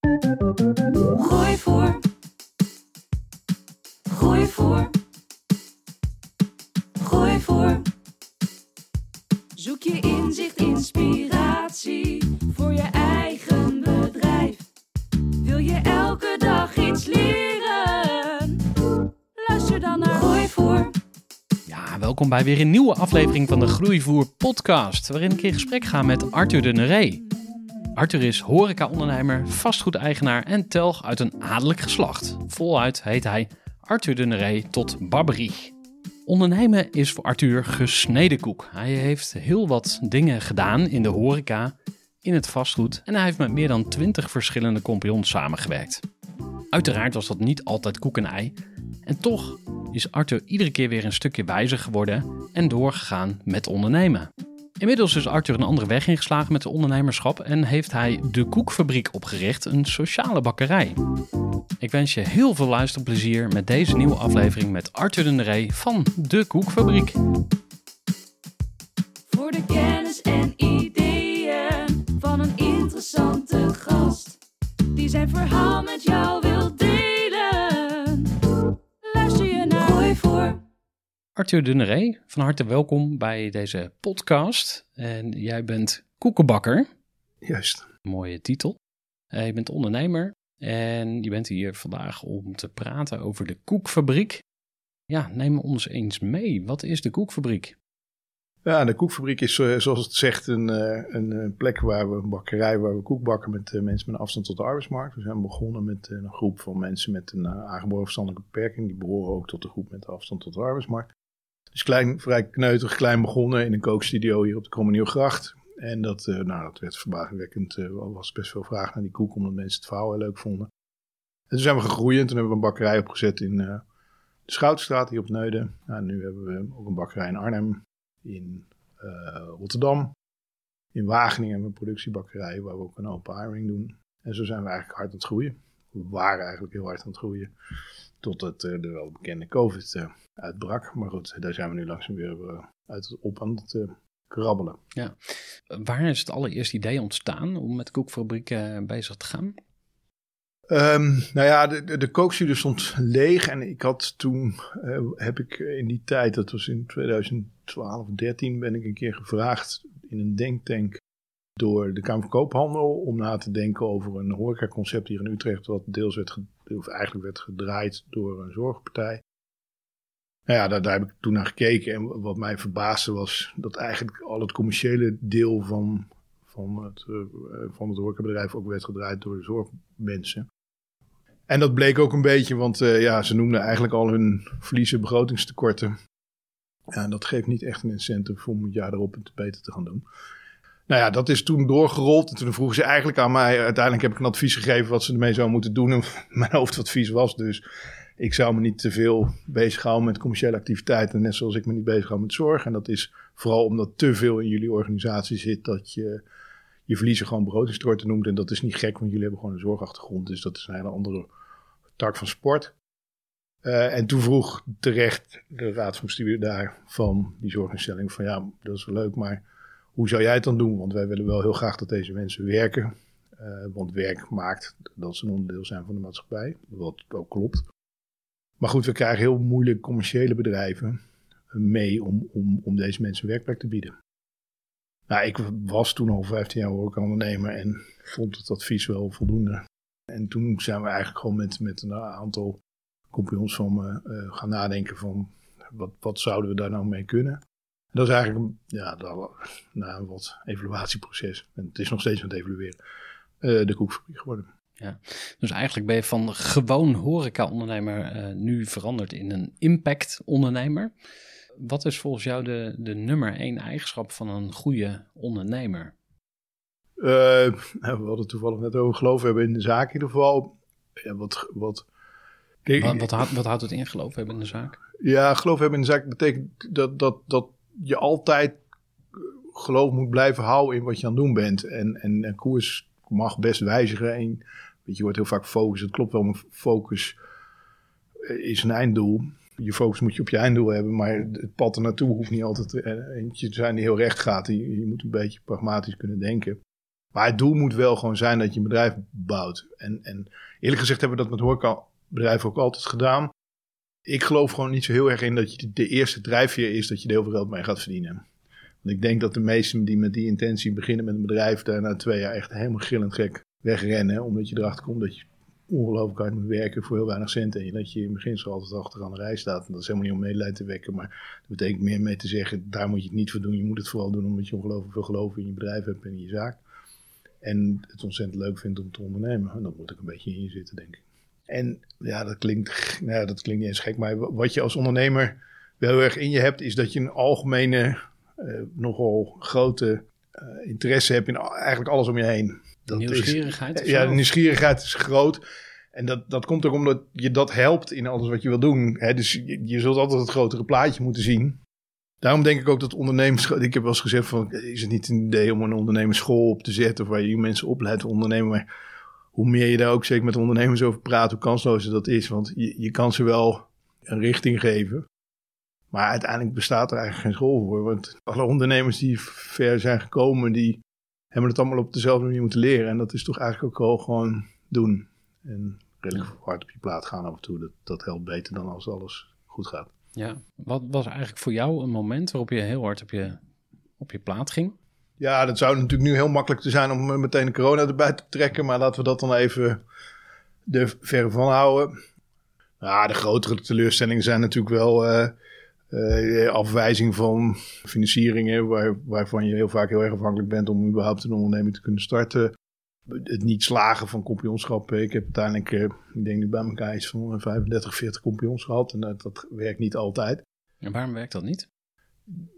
Gooi voor. Gooi voor. Gooi voor. Zoek je inzicht, inspiratie voor je eigen bedrijf. Wil je elke dag iets leren? Luister dan naar Gooi voor. Ja, welkom bij weer een nieuwe aflevering van de Groeivoer podcast, waarin ik in gesprek ga met Arthur de Neré. Arthur is horeca-ondernemer, vastgoedeigenaar en telg uit een adellijk geslacht. Voluit heet hij Arthur de Neré tot Barberich. Ondernemen is voor Arthur gesneden koek. Hij heeft heel wat dingen gedaan in de horeca, in het vastgoed en hij heeft met meer dan 20 verschillende compagnons samengewerkt. Uiteraard was dat niet altijd koek en ei. En toch is Arthur iedere keer weer een stukje wijzer geworden en doorgegaan met ondernemen. Inmiddels is Arthur een andere weg ingeslagen met de ondernemerschap en heeft hij de Koekfabriek opgericht, een sociale bakkerij. Ik wens je heel veel luisterplezier met deze nieuwe aflevering met Arthur de Neré van de Koekfabriek. Voor de kennis en ideeën van een interessante gast. Die zijn verhaal met jou wil Arthur de Neré, van harte welkom bij deze podcast. En jij bent koekenbakker, Juist. mooie titel. Eh, je bent ondernemer en je bent hier vandaag om te praten over de Koekfabriek. Ja, neem ons eens mee. Wat is de Koekfabriek? Ja, de koekfabriek is eh, zoals het zegt een, eh, een plek waar we, een bakkerij waar we koek bakken met mensen met een afstand tot de arbeidsmarkt. We zijn begonnen met een groep van mensen met een aangeboren verstandelijke beperking. Die behoren ook tot de groep met afstand tot de arbeidsmarkt. Dus klein, vrij kneuterig klein begonnen in een kookstudio hier op de Krommenieuwgracht. En dat, eh, nou, dat werd verbazingwekkend. Er was best veel vraag naar die koek, omdat mensen het verhaal heel leuk vonden. En toen zijn we gegroeid en toen hebben we een bakkerij opgezet in eh, de Schoutstraat hier op Neuden. Nou, nu hebben we ook een bakkerij in Arnhem, in eh, Rotterdam. In Wageningen hebben we een productiebakkerij waar we ook een open doen. En zo zijn we eigenlijk hard aan het groeien. We waren eigenlijk heel hard aan het groeien. Totdat eh, de wel bekende COVID eh, uitbrak. Maar goed, daar zijn we nu langzaam weer eh, uit het op aan het eh, krabbelen. Waar is het allereerste idee ontstaan om met Koekfabriek eh, bezig te gaan? Ehm, nou ja, de, de, de kookstudio stond leeg. En ik had toen, heb ik in die tijd, dat was in 2012, 13, ben ik een keer gevraagd in een denktank door de Kamer van Koophandel om na te denken over een horecaconcept hier in Utrecht, wat deels werd, of eigenlijk werd gedraaid door een zorgpartij. Nou ja, daar, heb ik toen naar gekeken. En wat mij verbaasde was dat eigenlijk al het commerciële deel van, van, het, eh, van het horecabedrijf ook werd gedraaid door de zorgmensen. En dat bleek ook een beetje, want eh, ja, ze noemden eigenlijk al hun verliezen begrotingstekorten. Ja, en dat geeft niet echt een incentive om het jaar erop het beter te gaan doen. Nou ja, dat is toen doorgerold. En toen vroegen ze eigenlijk aan mij. Uiteindelijk heb ik een advies gegeven wat ze ermee zouden moeten doen. En mijn hoofdadvies was dus. Ik zou me niet te veel bezighouden met commerciële activiteiten. Net zoals ik me niet bezighoud met zorg. En dat is vooral omdat te veel in jullie organisatie zit. Dat je je verliezen gewoon begrotingstekorten noemt. En dat is niet gek, want jullie hebben gewoon een zorgachtergrond. Dus dat is een hele andere tak van sport. Eh, en toen vroeg terecht de raad van bestuur daar van die zorginstelling van ja, dat is wel leuk, maar hoe zou jij het dan doen? Want wij willen wel heel graag dat deze mensen werken. Eh, want werk maakt dat ze een onderdeel zijn van de maatschappij. Wat ook klopt. Maar goed, we krijgen heel moeilijk commerciële bedrijven mee om, om, om deze mensen werkplek te bieden. Nou, ik was toen al 15 jaar horecaondernemer en vond het advies wel voldoende. En toen zijn we eigenlijk gewoon met, met een aantal compagnons van me eh, gaan nadenken van wat, wat zouden we daar nou mee kunnen. dat is eigenlijk een, ja, dat, na een wat evaluatieproces, en het is nog steeds aan het evalueren, uh, de koekfabriek geworden. Ja, dus eigenlijk ben je van gewoon horeca-ondernemer uh, nu veranderd in een impact-ondernemer. Wat is volgens jou de, de nummer één eigenschap van een goede ondernemer? Uh, we hadden toevallig net over geloof hebben in de zaak in ieder geval. Ja, wat, wat, wat, wat, houdt, wat houdt het in geloof hebben in de zaak? Ja, geloof hebben in de zaak betekent dat, dat, dat je altijd geloof moet blijven houden in wat je aan het doen bent. En, en, en koers mag best wijzigen. En, je, wordt heel vaak focus. Het klopt wel, maar focus is een einddoel. Je focus moet je op je einddoel hebben, maar het pad er naartoe hoeft niet altijd eentje te zijn die heel recht gaat. Je, je moet een beetje pragmatisch kunnen denken. Maar het doel moet wel gewoon zijn dat je een bedrijf bouwt. En, en eerlijk gezegd hebben we dat met horecabedrijven ook altijd gedaan. Ik geloof gewoon niet zo heel erg in dat je de eerste drijfveer is dat je er heel veel geld mee gaat verdienen. Want ik denk dat de meesten die met die intentie beginnen met een bedrijf, daar na twee jaar echt helemaal gillend gek wegrennen. Omdat je erachter komt dat je ongelooflijk hard moet werken voor heel weinig centen. En dat je in beginsel altijd achteraan de rij staat. En dat is helemaal niet om medelijden te wekken. Maar dat betekent meer mee te zeggen, daar moet je het niet voor doen. Je moet het vooral doen omdat je ongelooflijk veel geloof in je bedrijf hebt en in je zaak. En het ontzettend leuk vindt om te ondernemen. En dat moet ik een beetje in je zitten, denk ik. En ja, dat klinkt, nou dat klinkt niet eens gek. Maar wat je als ondernemer wel heel erg in je hebt, is dat je een algemene, uh, nogal grote uh, interesse hebt in eigenlijk alles om je heen. Dat nieuwsgierigheid? Is, ja, de nieuwsgierigheid is groot. En dat, dat komt ook omdat je dat helpt in alles wat je wil doen. Hè? Dus je, je zult altijd het grotere plaatje moeten zien. Daarom denk ik ook dat ondernemers. Ik heb wel eens gezegd: van, is het niet een idee om een ondernemersschool op te zetten. waar je mensen opleidt te ondernemen. Maar hoe meer je daar ook zeker met ondernemers over praat, hoe kanslozer dat is. Want je, je kan ze wel een richting geven. Maar uiteindelijk bestaat er eigenlijk geen school voor. Want alle ondernemers die ver zijn gekomen, die hebben het allemaal op dezelfde manier moeten leren. En dat is toch eigenlijk ook wel gewoon doen. En redelijk hard op je plaat gaan af en toe. Dat, dat helpt beter dan als alles goed gaat. Ja, wat was eigenlijk voor jou een moment waarop je heel hard op je, op je plaat ging? Ja, dat zou natuurlijk nu heel makkelijk te zijn om meteen de corona erbij te trekken. Maar laten we dat dan even er verre van houden. Ja, de grotere teleurstellingen zijn natuurlijk wel uh, afwijzing van financieringen. Waar, waarvan je heel vaak heel erg afhankelijk bent om überhaupt een onderneming te kunnen starten. Het niet slagen van kompionschappen. Ik heb uiteindelijk, uh, ik denk nu bij elkaar iets van 35, 40 kompions gehad. En dat, dat werkt niet altijd. En waarom werkt dat niet?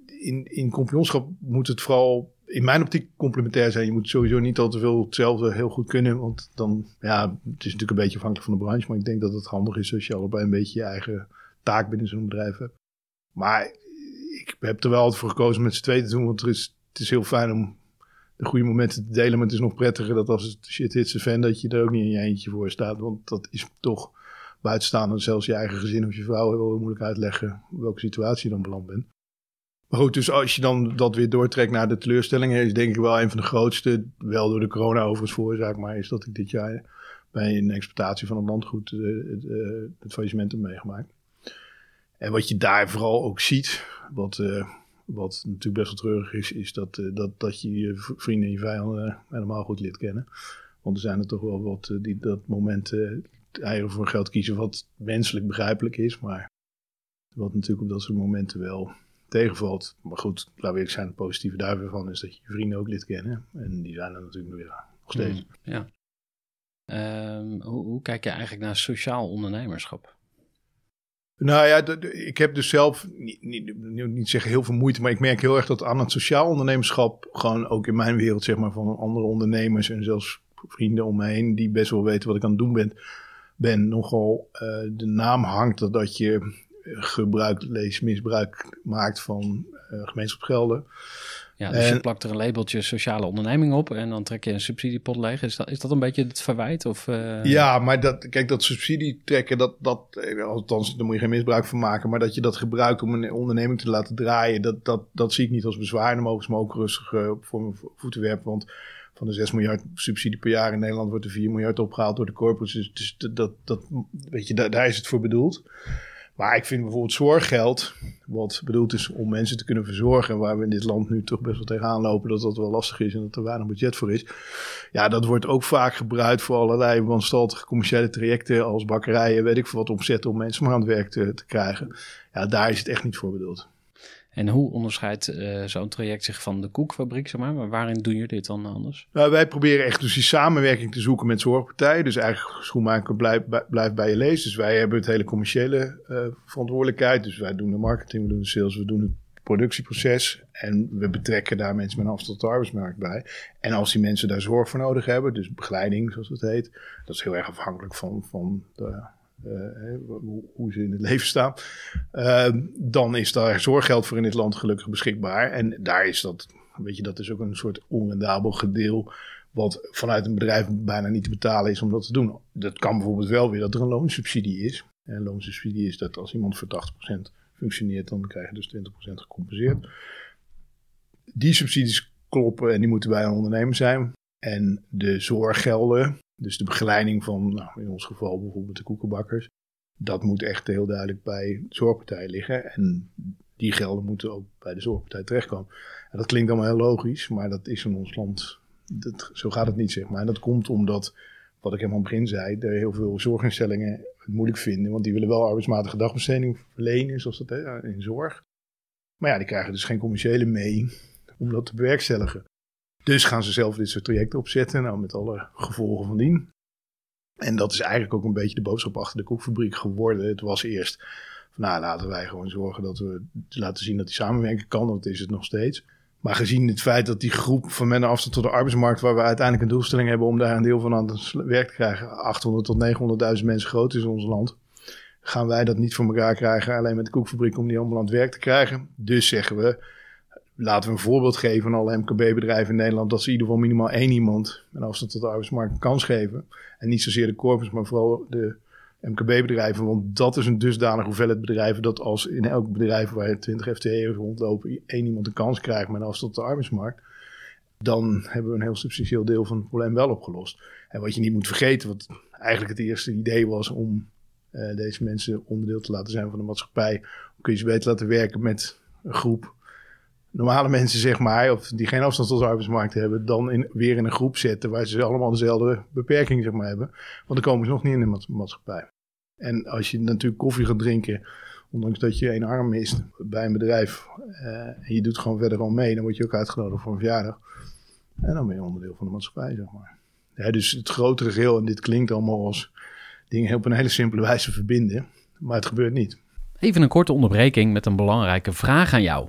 In, in kompionsschap moet het vooral in mijn optiek complementair zijn. Je moet sowieso niet al te veel hetzelfde heel goed kunnen. Want dan, ja, het is natuurlijk een beetje afhankelijk van de branche. Maar ik denk dat het handig is als je allebei een beetje je eigen taak binnen zo'n bedrijf hebt. Maar ik heb er wel altijd voor gekozen met z'n tweeën te doen. Want er is, het is heel fijn om de goede momenten te delen. Maar het is nog prettiger dat als het shit hits de fan, dat je er ook niet in je eentje voor staat. Want dat is toch buitenstaande, zelfs je eigen gezin of je vrouw heel moeilijk uitleggen welke situatie je dan beland bent. Maar goed, dus als je dan dat weer doortrekt naar de teleurstellingen, is denk ik wel een van de grootste, wel door de corona overigens veroorzaakt, maar is dat ik dit jaar bij een exploitatie van een landgoed uh, het, uh, het faillissement heb meegemaakt. En wat je daar vooral ook ziet, wat, uh, wat natuurlijk best wel treurig is, is dat, dat, dat je je vrienden en je vijanden helemaal goed leert kennen. Want er zijn er toch wel wat die dat moment eieren voor geld kiezen, wat menselijk begrijpelijk is, maar wat natuurlijk op dat soort momenten wel tegenvalt. Maar goed, we eerlijk zijn, het positieve daarvan is dat je je vrienden ook lid kennen. En die zijn er natuurlijk weer nog steeds. Mm, ja. Um, hoe, hoe, kijk je eigenlijk naar sociaal ondernemerschap? Nou ja, ik heb dus zelf niet, niet, niet zeggen heel veel moeite, maar ik merk heel erg dat aan het sociaal ondernemerschap, gewoon ook in mijn wereld, zeg maar, van andere ondernemers en zelfs vrienden om me heen, die best wel weten wat ik aan het doen ben, ben nogal uh, de naam hangt dat, dat je gebruik, lees misbruik maakt van uh, gemeenschapsgelden. Ja, dus je plakt er een labeltje sociale onderneming op en dan trek je een subsidiepot leeg. Is dat, is dat een beetje het verwijt? Of, uh... Ja, maar dat, kijk, dat subsidie trekken, dat, dat, eh, althans, daar moet je geen misbruik van maken. Maar dat je dat gebruikt om een onderneming te laten draaien, dat, dat, dat zie ik niet als bezwaar. Dan mogen ze me ook rustig uh, voor mijn voeten werpen. Want van de 6 miljard subsidie per jaar in Nederland wordt er 4 miljard opgehaald door de corporates. Dus dat, dat, dat weet je, daar, daar is het voor bedoeld. Maar ik vind bijvoorbeeld zorggeld, wat bedoeld is om mensen te kunnen verzorgen, waar we in dit land nu toch best wel tegenaan lopen dat dat wel lastig is en dat er weinig budget voor is. Ja, dat wordt ook vaak gebruikt voor allerlei wanstaltige commerciële trajecten als bakkerijen, weet ik veel wat, omzetten om mensen maar aan het werk te, te krijgen. Ja, daar is het echt niet voor bedoeld. En hoe onderscheidt uh, zo'n traject zich van de koekfabriek, zeg maar? Waarin doen jullie dit dan anders? Nou, wij proberen echt dus die samenwerking te zoeken met zorgpartijen. Dus eigenlijk schoenmaker blijft blijf bij je lees. Dus wij hebben het hele commerciële uh, verantwoordelijkheid. Dus wij doen de marketing, we doen de sales, we doen het productieproces. En we betrekken daar mensen met een afstand tot de arbeidsmarkt bij. En als die mensen daar zorg voor nodig hebben, dus begeleiding zoals het heet. Dat is heel erg afhankelijk van, van de uh, hoe ze in het leven staan. Uh, dan is daar zorggeld voor in dit land gelukkig beschikbaar. En daar is dat, weet je, dat is ook een soort onrendabel gedeel. Wat vanuit een bedrijf bijna niet te betalen is om dat te doen. Dat kan bijvoorbeeld wel weer dat er een loonsubsidie is. En loonsubsidie is dat als iemand voor 80% functioneert, dan krijg je dus 20% gecompenseerd. Die subsidies kloppen en die moeten bij een ondernemer zijn. En de zorggelden, dus de begeleiding van, nou, in ons geval bijvoorbeeld de koekenbakkers, dat moet echt heel duidelijk bij de zorgpartij liggen. En die gelden moeten ook bij de zorgpartij terechtkomen. En dat klinkt allemaal heel logisch, maar dat is in ons land, dat, zo gaat het niet zeg maar. En dat komt omdat, wat ik helemaal aan het begin zei, er heel veel zorginstellingen het moeilijk vinden. Want die willen wel arbeidsmatige dagbesteding verlenen, zoals dat in zorg. Maar ja, die krijgen dus geen commerciële mee om dat te bewerkstelligen. Dus gaan ze zelf dit soort trajecten opzetten, nou, met alle gevolgen van dien. En dat is eigenlijk ook een beetje de boodschap achter de koekfabriek geworden. Het was eerst van, nou, laten wij gewoon zorgen dat we laten zien dat die samenwerking kan. Dat is het nog steeds. Maar gezien het feit dat die groep van men afstand tot de arbeidsmarkt, waar we uiteindelijk een doelstelling hebben om daar een deel van aan het werk te krijgen, 800 tot 900.000 mensen groot is in ons land, gaan wij dat niet voor elkaar krijgen, alleen met de koekfabriek, om die allemaal aan werk te krijgen. Dus zeggen we, laten we een voorbeeld geven aan alle MKB-bedrijven in Nederland. Dat ze in ieder geval minimaal één iemand met afstand tot de arbeidsmarkt een kans geven. En niet zozeer de corpus, maar vooral de MKB-bedrijven. Want dat is een dusdanig hoeveelheid bedrijven dat als in elk bedrijf waar 20 FTE'ers rondlopen, één iemand een kans krijgt met afstand tot de arbeidsmarkt. Dan hebben we een heel substantieel deel van het probleem wel opgelost. En wat je niet moet vergeten, wat eigenlijk het eerste idee was om uh, deze mensen onderdeel te laten zijn van de maatschappij. Kun je ze beter laten werken met een groep normale mensen, zeg maar, of die geen afstand tot de arbeidsmarkt hebben, dan in, weer in een groep zetten waar ze allemaal dezelfde beperking zeg maar, hebben. Want dan komen ze nog niet in de maatschappij. En als je natuurlijk koffie gaat drinken, ondanks dat je een arm mist bij een bedrijf, uh, en je doet gewoon verder al mee, dan word je ook uitgenodigd voor een verjaardag. En dan ben je onderdeel van de maatschappij, zeg maar. Ja, dus het grotere geheel, en dit klinkt allemaal als dingen op een hele simpele wijze verbinden, maar het gebeurt niet. Even een korte onderbreking met een belangrijke vraag aan jou.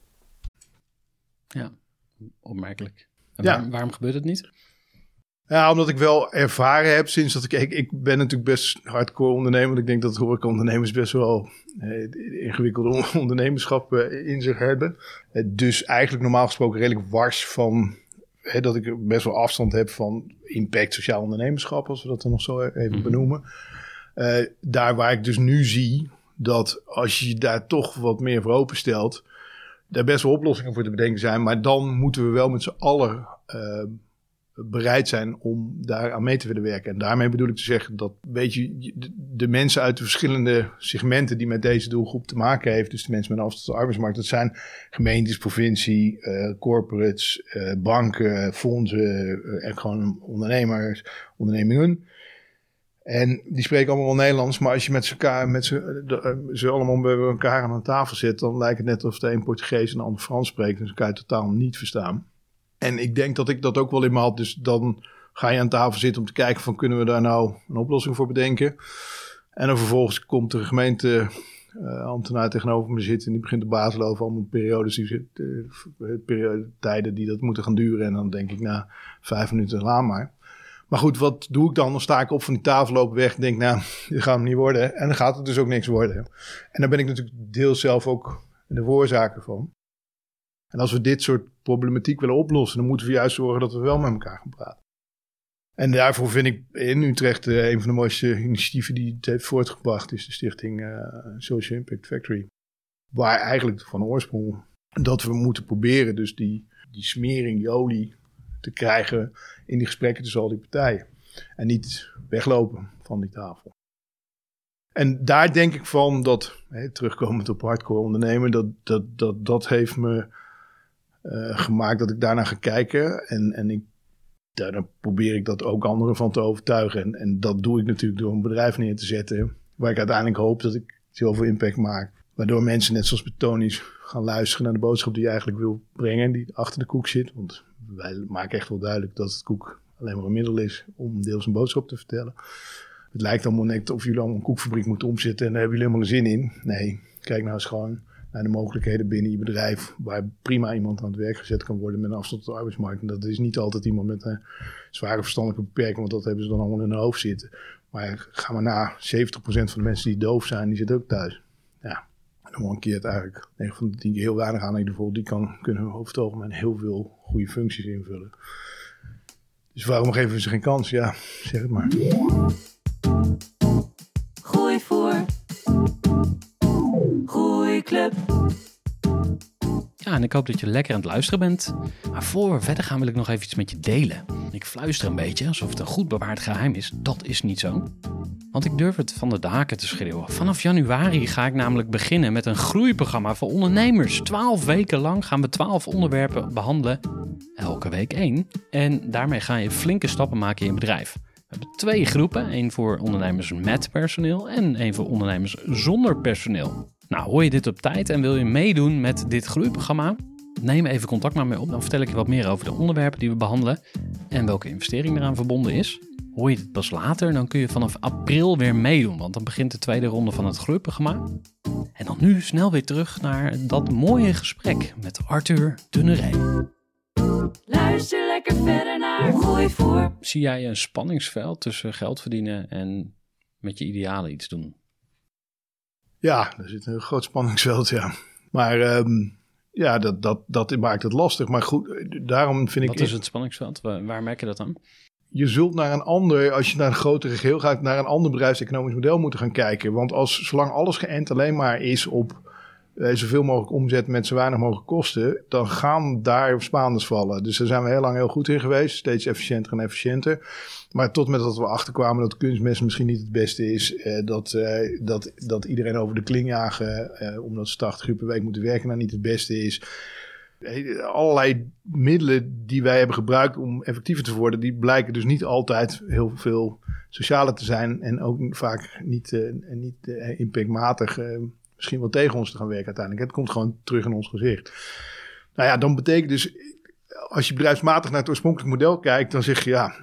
Ja, opmerkelijk. En ja. waarom, gebeurt het niet? Ja, omdat ik wel ervaren heb sinds dat ik... Ik, ik ben natuurlijk best hardcore ondernemer. Want ik denk dat horeca-ondernemers best wel eh, ingewikkelde ondernemerschap eh, in zich hebben. Eh, dus eigenlijk normaal gesproken redelijk wars van... dat ik best wel afstand heb van impact sociaal ondernemerschap, als we dat dan nog zo even mhm. benoemen. Uh, daar waar ik dus nu zie dat als je daar toch wat meer voor openstelt daar best wel oplossingen voor te bedenken zijn. Maar dan moeten we wel met z'n allen uh, bereid zijn om daar aan mee te willen werken. En daarmee bedoel ik te zeggen dat weet je, de mensen uit de verschillende segmenten die met deze doelgroep te maken heeft, dus de mensen met een afstand tot de arbeidsmarkt, dat zijn gemeentes, provincie, uh, corporates, uh, banken, fondsen en gewoon ondernemers, ondernemingen. En die spreken allemaal wel Nederlands, maar als je met, elkaar, met ze, de, ze allemaal bij elkaar aan een tafel zit, dan lijkt het net of de een Portugees en de ander Frans spreekt. En ze je totaal niet verstaan. En ik denk dat ik dat ook wel in me had. Dus dan ga je aan tafel zitten om te kijken van kunnen we daar nou een oplossing voor bedenken. En dan vervolgens komt de gemeente uh, ambtenaar tegenover me zitten en die begint de baas over allemaal periodes, die, uh, periode, tijden die dat moeten gaan duren. En dan denk ik na vijf minuten laat maar. Maar goed, wat doe ik dan? Dan sta ik op van die tafel, loop weg en denk, nou, dit gaat hem niet worden. En dan gaat het dus ook niks worden. En dan ben ik natuurlijk deels zelf ook de voorzaker van. En als we dit soort problematiek willen oplossen, dan moeten we juist zorgen dat we wel met elkaar gaan praten. En daarvoor vind ik in Utrecht uh, een van de mooiste initiatieven die het heeft voortgebracht, is de stichting uh, Social Impact Factory. Waar eigenlijk van oorsprong dat we moeten proberen dus die, die smering, die olie te krijgen in die gesprekken tussen al die partijen. En niet weglopen van die tafel. En daar denk ik van dat, hè, terugkomend op hardcore ondernemen, dat dat, dat, dat heeft me uh, gemaakt dat ik daarna ga kijken. En, en ik, daar probeer ik dat ook anderen van te overtuigen. En, en dat doe ik natuurlijk door een bedrijf neer te zetten. Waar ik uiteindelijk hoop dat ik zoveel impact maak. Waardoor mensen, net zoals Betonisch, gaan luisteren naar de boodschap die je eigenlijk wil brengen. Die achter de koek zit. Want wij maken echt wel duidelijk dat het koek alleen maar een middel is om deels een boodschap te vertellen. Het lijkt allemaal net of jullie allemaal een koekfabriek moeten omzetten en daar hebben jullie helemaal een zin in. Nee, kijk nou eens gewoon naar de mogelijkheden binnen je bedrijf, waar prima iemand aan het werk gezet kan worden met een afstand tot de arbeidsmarkt. En dat is niet altijd iemand met een zware verstandelijke beperking, want dat hebben ze dan allemaal in hun hoofd zitten. Maar ga maar na, 70% van de mensen die doof zijn, die zitten ook thuis. Dan mankeert eigenlijk 9 van de 10 keer heel weinig aan. Geval, die kan, kunnen over het algemeen heel veel goede functies invullen. Dus waarom geven we ze geen kans? Ja, zeg het maar. Gooi voor. Groeiclub. Ja, en ik hoop dat je lekker aan het luisteren bent. Maar voor we verder gaan wil ik nog even iets met je delen. Ik fluister een beetje, alsof het een goed bewaard geheim is. Dat is niet zo. Want ik durf het van de daken te schreeuwen. Vanaf januari ga ik namelijk beginnen met een groeiprogramma voor ondernemers. Twaalf weken lang gaan we twaalf onderwerpen behandelen. Elke week één. En daarmee ga je flinke stappen maken in je bedrijf. We hebben twee groepen. één voor ondernemers met personeel en één voor ondernemers zonder personeel. Nou, hoor je dit op tijd en wil je meedoen met dit groeiprogramma? Neem even contact met mij op, dan vertel ik je wat meer over de onderwerpen die we behandelen en welke investering eraan verbonden is. Hoor je dit pas later, dan kun je vanaf april weer meedoen, want dan begint de tweede ronde van het groeiprogramma. En dan nu snel weer terug naar dat mooie gesprek met Arthur Dunneré. Luister lekker verder naar Gooi voor. Zie jij een spanningsveld tussen geld verdienen en met je idealen iets doen? Ja, er zit een groot spanningsveld, ja. Maar um, ja, dat, dat, dat maakt het lastig. Maar goed, daarom vind ik... Wat is het spanningsveld? Waar, waar merk je dat dan? Je zult naar een ander, als je naar een grotere geheel gaat, naar een ander bedrijfseconomisch model moeten gaan kijken. Want als, zolang alles geënt alleen maar is op eh, zoveel mogelijk omzet met zo weinig mogelijk kosten, dan gaan daar Spaanders vallen. Dus daar zijn we heel lang heel goed in geweest, steeds efficiënter en efficiënter. Maar tot met dat we achterkwamen dat kunstmest misschien niet het beste is, eh, dat, eh, dat, dat iedereen over de kling jagen, eh, omdat ze 80 uur per week moeten werken, nou niet het beste is allerlei middelen die wij hebben gebruikt om effectiever te worden, die blijken dus niet altijd heel veel socialer te zijn en ook vaak niet, uh, niet uh, impactmatig uh, misschien wel tegen ons te gaan werken uiteindelijk. Het komt gewoon terug in ons gezicht. Nou ja, dan betekent dus, als je bedrijfsmatig naar het oorspronkelijk model kijkt, dan zeg je ja,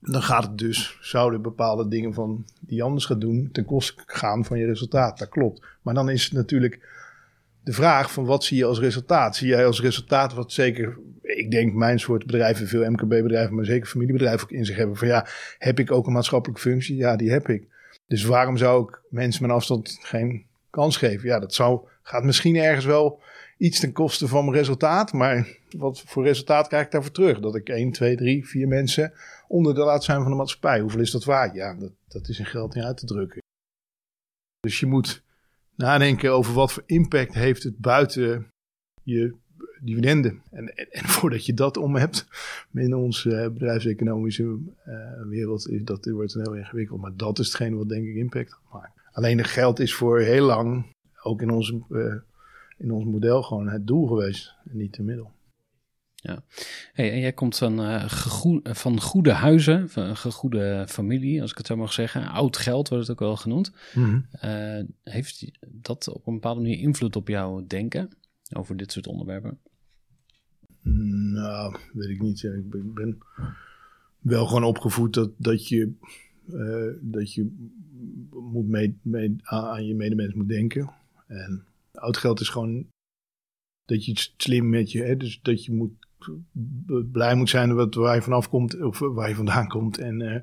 dan gaat het dus, zouden bepaalde dingen van die anders gaat doen ten koste gaan van je resultaat. Dat klopt. Maar dan is het natuurlijk de vraag van wat zie je als resultaat? Zie jij als resultaat wat zeker, ik denk mijn soort bedrijven, veel MKB-bedrijven, maar zeker familiebedrijven ook in zich hebben. Van ja, heb ik ook een maatschappelijke functie? Ja, die heb ik. Dus waarom zou ik mensen met afstand geen kans geven? Ja, dat zou, gaat misschien ergens wel iets ten koste van mijn resultaat. Maar wat voor resultaat krijg ik daarvoor terug? Dat ik 1, 2, 3, 4 mensen onder de laat zijn van de maatschappij. Hoeveel is dat waard? Ja, dat, dat is in geld niet uit te drukken. Dus je moet nadenken over wat voor impact heeft het buiten je dividenden. En, en, en voordat je dat om hebt in onze uh, bedrijfseconomische uh, wereld, is dat wordt heel ingewikkeld. Maar dat is hetgene wat denk ik impact maakt. Alleen het geld is voor heel lang, ook in, onze, uh, in ons model, gewoon het doel geweest en niet de middel. Ja. Hey, en jij komt van, uh, van goede huizen, van een gegoede familie, als ik het zo mag zeggen. Oud geld wordt het ook wel genoemd. Mm heeft dat op een bepaalde manier invloed op jouw denken over dit soort onderwerpen? Nou, weet ik niet. ik ben, ben, wel gewoon opgevoed dat, dat je, uh, dat je moet mee, mee, aan je medemens moet denken. En oud geld is gewoon dat je iets slim met je, hè, dus dat je moet blij moet zijn wat, waar je vanaf komt of waar je vandaan komt en, uh,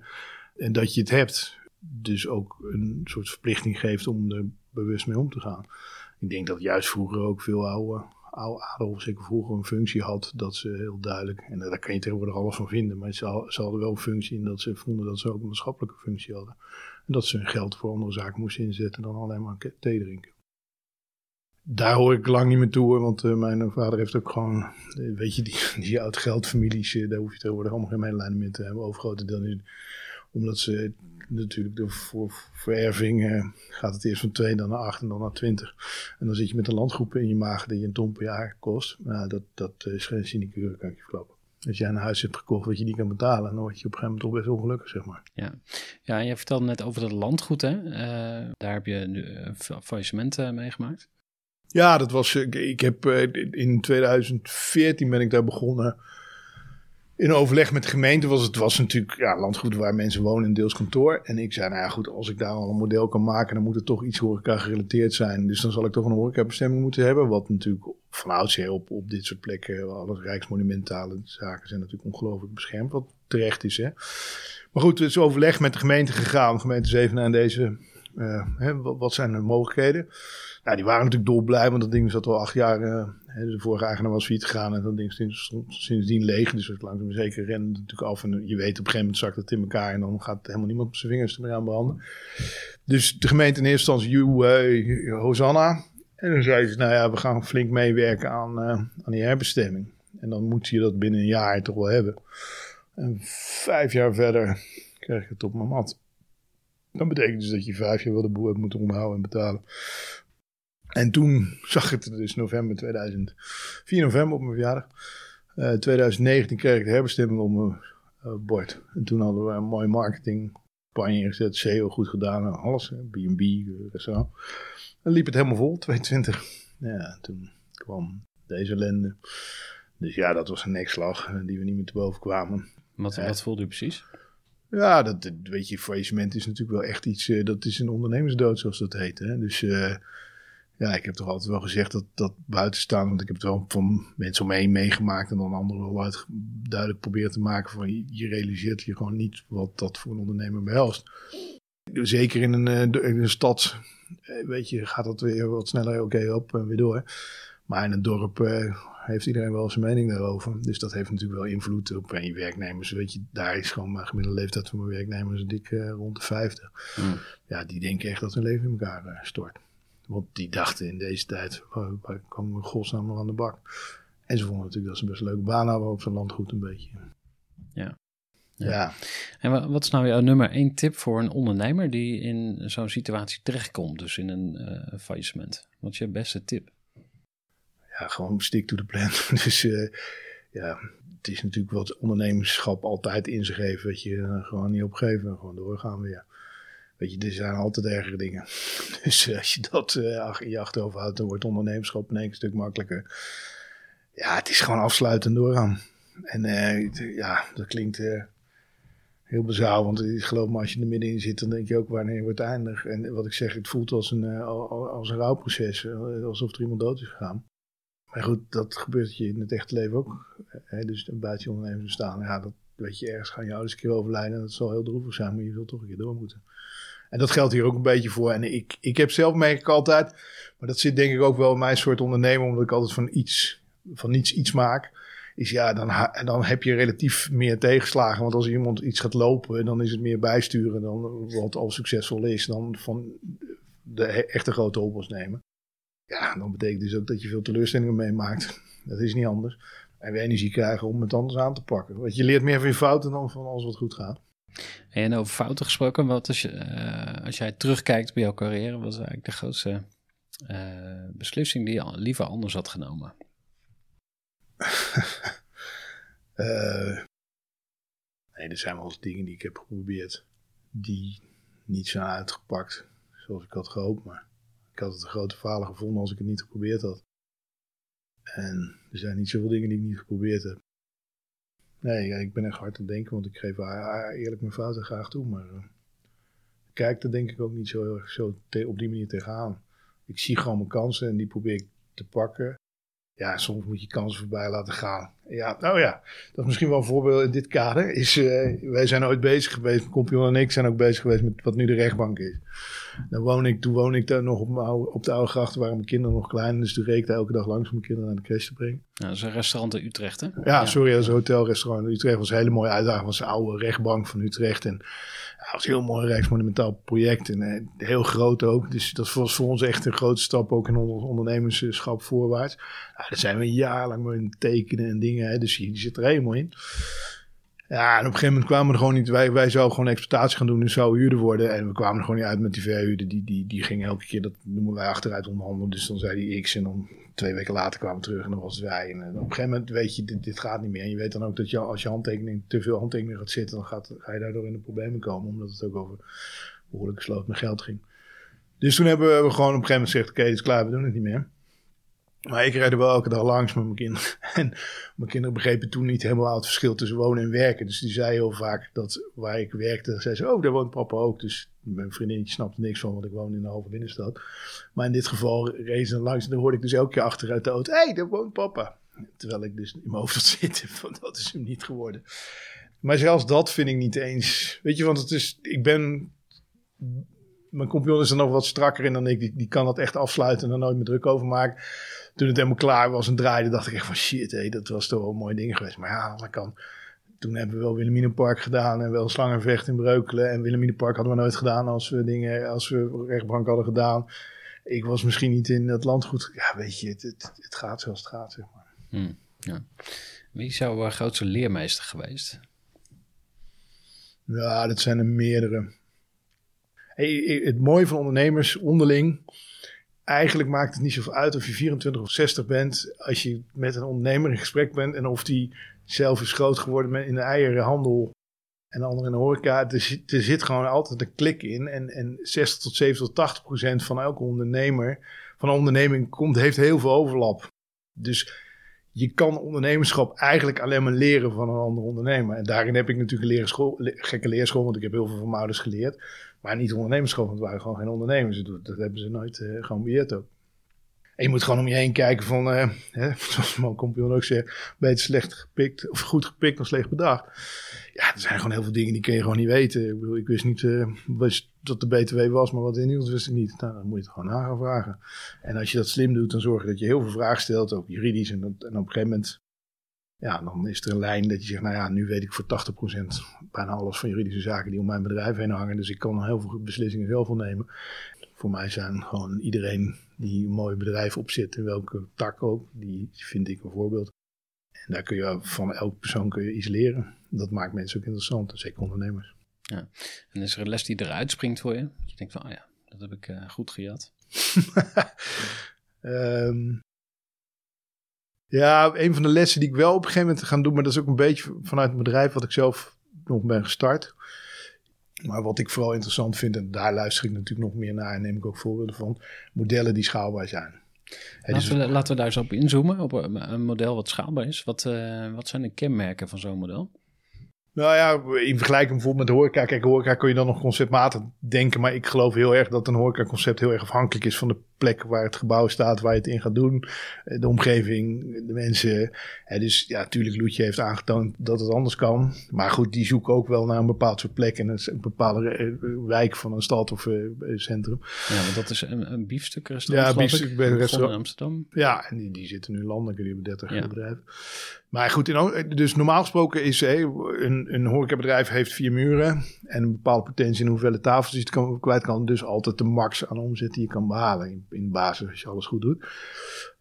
en dat je het hebt. Dus ook een soort verplichting geeft om er bewust mee om te gaan. Ik denk dat juist vroeger ook veel oude, oude adel, zeker vroeger, een functie had dat ze heel duidelijk, en daar kan je tegenwoordig alles van vinden, maar ze, ze hadden wel een functie in dat ze vonden dat ze ook een maatschappelijke functie hadden. En dat ze hun geld voor andere zaken moesten inzetten dan alleen maar thee drinken daar hoor ik lang niet meer toe, want uh, mijn vader heeft ook gewoon, uh, weet je, die, die oud geldfamilies, daar hoef je tegenwoordig allemaal geen medelijden meer te hebben, overgrote deel omdat ze natuurlijk door voor vererving gaat het eerst van 2 dan naar 8 en dan naar 20. En dan zit je met een landgroep in je maag die je een ton per jaar kost. Nou, dat, dat is geen sinecure, kan ik je verklappen. Als jij een huis hebt gekocht wat je niet kan betalen, dan word je op een gegeven moment toch best ongelukkig, zeg maar. Ja, ja je vertelde net over het landgoed, hè? daar heb je nu een faillissement meegemaakt. Ja, dat was. Ik heb eh, in 2014 ben ik daar begonnen. In overleg met de gemeente was het was natuurlijk ja, landgoed waar mensen wonen en deels kantoor. En ik zei, nou ja, goed, als ik daar al een model kan maken, dan moet het toch iets horeca gerelateerd zijn. Dus dan zal ik toch een horecabestemming moeten hebben. Wat natuurlijk van oudsher op, op dit soort plekken, alle rijksmonumentale zaken zijn natuurlijk ongelooflijk beschermd. Wat terecht is, hè. Maar goed, het is overleg met de gemeente gegaan. Gemeente Zevenaar en deze, uh, hè, wat zijn de mogelijkheden? Ja, die waren natuurlijk dolblij, want dat ding zat al acht jaar. Uh, de vorige eigenaar was failliet gegaan en dat ding stond sindsdien leeg. Dus het langzaam zeker rennen natuurlijk af. En je weet op een gegeven moment zakt het in elkaar en dan gaat helemaal niemand zijn vingers ermee aan branden. Dus de gemeente in eerste instantie, Hosanna. En dan zei ze, nou ja, we gaan flink meewerken aan, uh, aan die herbestemming. En dan moet je dat binnen een jaar toch wel hebben. En vijf jaar verder krijg je het op mijn mat. Dat betekent dus dat je vijf jaar wel de boel hebt moeten onderhouden en betalen. En toen zag het dus november 2000, 4 november op mijn verjaardag. Uh, eh, 2019 kreeg ik de herbestemming op mijn uh, bord. En toen hadden we een mooie marketingcampagne ingezet, SEO goed gedaan, alles, B&B, restaurant. En liep het helemaal vol, 22. Ja, toen kwam deze ellende. Dus ja, dat was een nekslag eh, die we niet meer te boven kwamen. Wat, wat voelde u precies? Ja, dat, weet je, faillissement is natuurlijk wel echt iets, dat is een ondernemersdood zoals dat heet. Hè? Dus ja, ik heb toch altijd wel gezegd dat dat buiten staan, want ik heb het wel van mensen omheen meegemaakt en dan anderen wel uit duidelijk proberen te maken van je, realiseert je gewoon niet wat dat voor een ondernemer behelst. Zeker in een, eh, in een stad, eh, weet je, gaat dat weer wat sneller oké op en weer door. Maar in een dorp uh, heeft iedereen wel zijn mening daarover. Dus dat heeft natuurlijk wel invloed op je werknemers. Weet je, daar is gewoon mijn gemiddelde leeftijd van mijn werknemers dik uh, rond de 50. Hmm. Ja, die denken echt dat hun leven in elkaar stort. Want die dachten in deze tijd, waar komen we godsnaam nog aan de bak? En ze vonden natuurlijk dat ze best een leuke baan hadden op zo'n landgoed een beetje. Ja. ja. En wat is nou jouw nummer één tip voor een ondernemer die in zo'n situatie terechtkomt, dus in een uh, faillissement? Wat is je beste tip? Ja, gewoon stick to the plan. dus uh, ja, het is natuurlijk wat ondernemerschap altijd in zich heeft, dat je uh, gewoon niet opgeven, gewoon doorgaan weer. Weet je, er zijn altijd ergere dingen. Dus uh, als je dat uh, in je achterhoofd houdt, dan wordt ondernemerschap in één stuk makkelijker. Ja, het is gewoon afsluiten doorgaan. En uh, ja, dat klinkt heel bazaal, want geloof me, als je er middenin zit, dan denk je ook wanneer wordt het eindig. En wat ik zeg, het voelt als een, als een rouwproces, alsof er iemand dood is gegaan. Maar goed, dat gebeurt je in het echte leven ook. Dus buiten je ondernemers staan, ja, dat weet je, ergens gaan je ouders een keer overlijden. Dat zal heel droevig zijn, maar je zult toch een keer door moeten. En dat geldt hier ook een beetje voor. En ik, ik heb zelf merk ik altijd, maar dat zit denk ik ook wel in mijn soort ondernemer, omdat ik altijd van iets, van niets iets maak. Is ja, dan, dan heb je relatief meer tegenslagen. Want als iemand iets gaat lopen, dan is het meer bijsturen dan wat al succesvol is, dan van de echte grote nemen. Ja, dan betekent dus ook dat je veel teleurstellingen meemaakt. Dat is niet anders. En we energie krijgen om het anders aan te pakken. Want je leert meer van je fouten dan van alles wat goed gaat. En over fouten gesproken, wat uh, als jij terugkijkt bij jouw carrière, was eigenlijk de grootste uh, beslissing die je liever anders had genomen? Eh, nee, er zijn wel eens dingen die ik heb geprobeerd die niet zijn uitgepakt zoals ik had gehoopt. Maar ik had het een grote falen gevonden als ik het niet geprobeerd had. En er zijn niet zoveel dingen die ik niet geprobeerd heb. Nee, ik ben echt hard aan het denken, want ik geef haar eerlijk mijn fouten graag toe. Maar uh, kijk, daar denk ik ook niet zo heel erg zo op die manier tegenaan. Ik zie gewoon mijn kansen en die probeer ik te pakken. Ja, soms moet je kansen voorbij laten gaan. Ja, nou ja, dat is misschien wel een voorbeeld in dit kader. Is, uh, wij zijn ooit bezig geweest, Kompion en ik zijn ook bezig geweest met wat nu de rechtbank is. Dan woon ik, toen woon ik daar nog op, oude, op de oude gracht, waren mijn kinderen nog klein. Dus toen reed ik elke dag langs om mijn kinderen naar de crash te brengen. Ja, dat is een restaurant in Utrecht, hè? Ja, sorry, dat is een hotelrestaurant in Utrecht. was een hele mooie uitdaging. was de oude rechtbank van Utrecht. En ja, was een heel mooi rijksmonumentaal project. En eh, heel groot ook. Dus dat was voor ons echt een grote stap ook in ons ondernemerschap voorwaarts. Ja, daar zijn we jarenlang mee tekenen en dingen. Hè, dus je, zit er helemaal in. Ja, en op een gegeven moment kwamen we er gewoon niet. Wij, wij zouden gewoon exploitatie gaan doen, dus zou huurder worden. En we kwamen er gewoon niet uit met die verhuurder. Die, die, die ging elke keer, dat noemen wij achteruit onderhandelen. Dus dan zei hij X en dan twee weken later kwamen we terug en dan was het wij. En, op een gegeven moment weet je, dit, gaat niet meer. En je weet dan ook dat je, als je handtekening, te veel handtekeningen gaat zitten, dan gaat, ga je daardoor in de problemen komen. Omdat het ook over behoorlijke sloot met geld ging. Dus toen hebben we gewoon op een gegeven moment gezegd, oké, okay, is klaar, we doen het niet meer. Maar ik rijd er wel elke dag langs met mijn kinderen. En mijn kinderen begrepen toen niet helemaal het verschil tussen wonen en werken. Dus die zei heel vaak dat waar ik werkte, zei ze, oh, daar woont papa ook. Dus mijn vriendinnetje snapte niks van, want ik woon in een halve binnenstad. Maar in dit geval reed ze langs en dan hoorde ik dus elke keer achteruit de auto, hé, hey, daar woont papa. Terwijl ik dus in mijn hoofd had zitten van, dat is hem niet geworden. Maar zelfs dat vind ik niet eens, weet je, want het is, ik ben mijn compagnon is er nog wat strakker in dan ik. Die, die kan dat echt afsluiten en er nooit meer druk over maken toen het helemaal klaar was en draaide, dacht ik echt van shit, hé, dat was toch wel een mooi ding geweest. Maar ja, dat kan. Toen hebben we wel Wilhelminenpark gedaan en wel Slangenvecht in Breukelen. En Wilhelminenpark hadden we nooit gedaan als we dingen, als we rechtbank hadden gedaan. Ik was misschien niet in het land goed. Ja, weet je, het, het, het gaat zoals het gaat, zeg maar. Hmm, ja. Wie is jouw uh, grootste leermeester geweest? Ja, dat zijn er meerdere. Hey, het mooie van ondernemers onderling eigenlijk maakt het niet zoveel uit of je 24 of 60 bent. Als je met een ondernemer in gesprek bent en of die zelf is groot geworden in de eierenhandel en de ander in de horeca. Er zit, gewoon altijd een klik in. En, en 60 tot 70 tot 80 procent van elke ondernemer, van een onderneming, komt, heeft heel veel overlap. Dus je kan ondernemerschap eigenlijk alleen maar leren van een andere ondernemer. En daarin heb ik natuurlijk een leerschool, gekke leerschool, want ik heb heel veel van mijn ouders geleerd. Maar niet ondernemerschap, want het waren gewoon geen ondernemers. Dat, hebben ze nooit uh, gewoon ook. En je moet gewoon om je heen kijken van, uh, hè, zoals mijn compagnon ook zegt, beter slecht gepikt of goed gepikt dan slecht bedacht. Ja, er zijn gewoon heel veel dingen die kun je gewoon niet weten. Ik wist niet uh, wist dat de BTW was, maar wat in nieuws wist ik niet. Nou, dan moet je het gewoon na gaan vragen. En als je dat slim doet, dan zorg je dat je heel veel vragen stelt, ook juridisch. En, en op een gegeven moment ja, dan is er een lijn dat je zegt, nou ja, nu weet ik voor 80% bijna alles van juridische zaken die om mijn bedrijf heen hangen. Dus ik kan heel veel beslissingen zelf nemen. Voor mij zijn gewoon iedereen die een mooi bedrijf opzet, in welke tak ook, die vind ik een voorbeeld. En daar kun je van elke persoon kun je iets leren. Dat maakt mensen ook interessant, zeker ondernemers. Ja. En is er een les die eruit springt voor je? Je denkt van, oh ja, dat heb ik uh, goed gejat. um, Ja, een van de lessen die ik wel op een gegeven moment ga doen, maar dat is ook een beetje vanuit een bedrijf wat ik zelf nog ben gestart. Maar wat ik vooral interessant vind, en daar luister ik natuurlijk nog meer naar en neem ik ook voorbeelden van, modellen die schaalbaar zijn. laten, we, laten we daar eens op inzoomen, op een model wat schaalbaar is. Wat, uh, wat zijn de kenmerken van zo'n model? Nou ja, in vergelijking bijvoorbeeld met de horeca. Kijk, horeca kun je dan nog conceptmatig denken. Maar ik geloof heel erg dat een horeca-concept heel erg afhankelijk is van de plek waar het gebouw staat, waar je het in gaat doen. De omgeving, de mensen. dus ja, natuurlijk, Loetje heeft aangetoond dat het anders kan. Maar goed, die zoeken ook wel naar een bepaald soort plek en een, bepaalde eh, wijk van een stad of uh, centrum. Ja, want dat is een, een biefstukrestaurant. Ja, biefstuk bij restaurant in Amsterdam. Ja, en die, die zitten nu landelijk, die hebben 30 ja. bedrijven. Maar goed, dus normaal gesproken is hey, een, een horecabedrijf heeft vier muren en een bepaalde potentie in hoeveel tafels je het kwijt kan. Dus altijd de max aan omzet die je kan behalen in, de basis als je alles goed doet.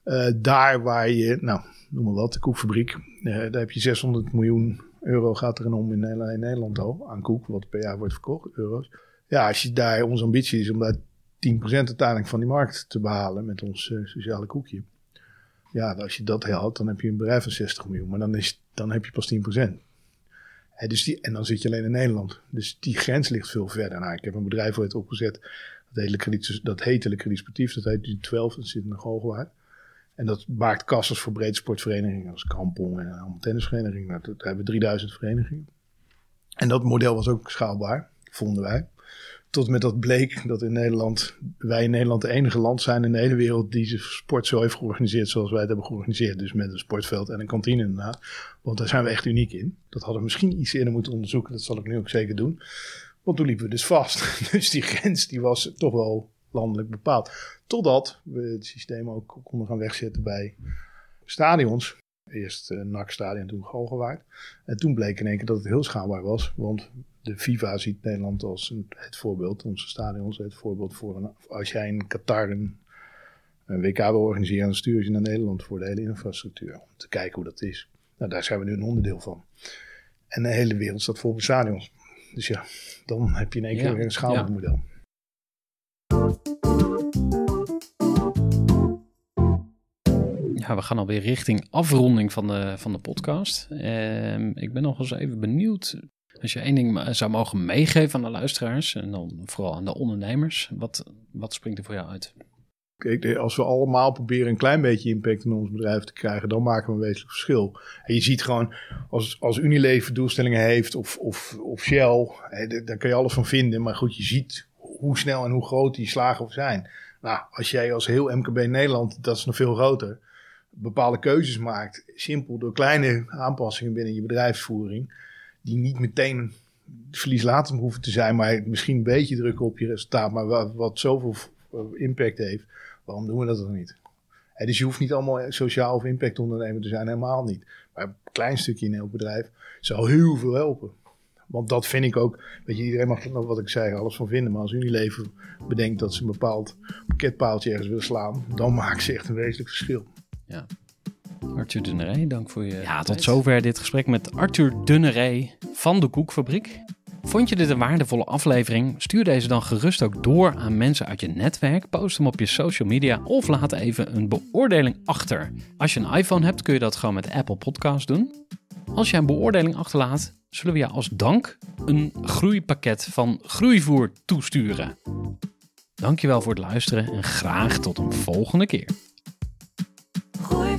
Uh, daar waar je, nou, noem maar wat, de koekfabriek, uh, daar heb je 600 miljoen euro gaat erin om in, in Nederland al aan koek, wat per jaar wordt verkocht, euro's. Ja, als je daar, onze ambitie is om daar 10% uiteindelijk van die markt te behalen met ons sociale koekje. Ja, als je dat haalt, dan heb je een bedrijf van 60 miljoen. Maar dan, is, dan heb je pas 10%. Hè, dus die, en dan zit je alleen in Nederland. Dus die grens ligt veel verder. Nou, ik heb een bedrijf ooit opgezet. Dat heet Le Credit, dat heet Le Credit Sportief. Dat heet nu 12. Dat zit in de Hoogwaard. En dat maakt kassas voor breedte sportverenigingen. Als Kampong en allemaal tennisverenigingen. Nou, daar hebben we 3000 verenigingen. En dat model was ook schaalbaar, vonden wij. Tot met dat bleek dat in Nederland, wij in Nederland de enige land zijn in de hele wereld die de sport zo heeft georganiseerd zoals wij het hebben georganiseerd. Dus met een sportveld en een kantine inderdaad. Want daar zijn we echt uniek in. Dat hadden we misschien iets eerder moeten onderzoeken. Dat zal ik nu ook zeker doen. Want toen liepen we dus vast. Dus die grens die was toch wel landelijk bepaald. Totdat we het systeem ook konden gaan wegzetten bij stadions. Eerst uh, NAC-stadion, toen Galgenwaard. En toen bleek in één keer dat het heel schaalbaar was. Want de FIFA ziet Nederland als een, het voorbeeld. Onze stadions het voorbeeld voor een, als jij in Qatar een, een WK wil organiseren, dan stuur je naar Nederland voor de hele infrastructuur. Om te kijken hoe dat is. Nou, daar zijn we nu een onderdeel van. En de hele wereld staat vol met stadions. Dus ja, dan heb je in één keer weer een schaalbaar ja. model. Ja, we gaan alweer richting afronding van de, van de podcast. Ehm, ik ben nog eens even benieuwd. Als je één ding zou mogen meegeven aan de luisteraars, en dan vooral aan de ondernemers, wat, wat springt er voor jou uit? Kijk, als we allemaal proberen een klein beetje impact in ons bedrijf te krijgen, dan maken we een wezenlijk verschil. En je ziet gewoon, als, als Unilever doelstellingen heeft of, of, of Shell, daar kan je alles van vinden. Maar goed, je ziet hoe snel en hoe groot die slagen zijn. Nou, als jij als heel MKB Nederland, dat is nog veel groter, bepaalde keuzes maakt, simpel door kleine aanpassingen binnen je bedrijfsvoering, die niet meteen verlieslatend hoeven te zijn, maar misschien een beetje drukken op je resultaat, maar wat, wat zoveel eh, impact heeft, waarom doen we dat dan niet? Dus je hoeft niet allemaal sociaal of impact ondernemer te zijn, helemaal niet. Maar een klein stukje in elk bedrijf zou heel veel helpen. Want dat vind ik ook, weet je, iedereen mag nog wat ik zei, alles van vinden. Maar als Unilever bedenkt dat ze een bepaald pakketpaaltje ergens willen slaan, dan maken ze echt een wezenlijk verschil. Arthur Dunneré, dank voor je Ja, tot tot zover dit gesprek met Arthur Dunneré van de Koekfabriek. Vond je dit een waardevolle aflevering? Stuur deze dan gerust ook door aan mensen uit je netwerk. Post hem op je social media of laat even een beoordeling achter. Als je een iPhone hebt kun je dat gewoon met Apple Podcasts doen. Als je een beoordeling achterlaat, zullen we je als dank een groeipakket van groeivoer toesturen. Dankjewel voor het luisteren en graag tot een volgende keer. Gooi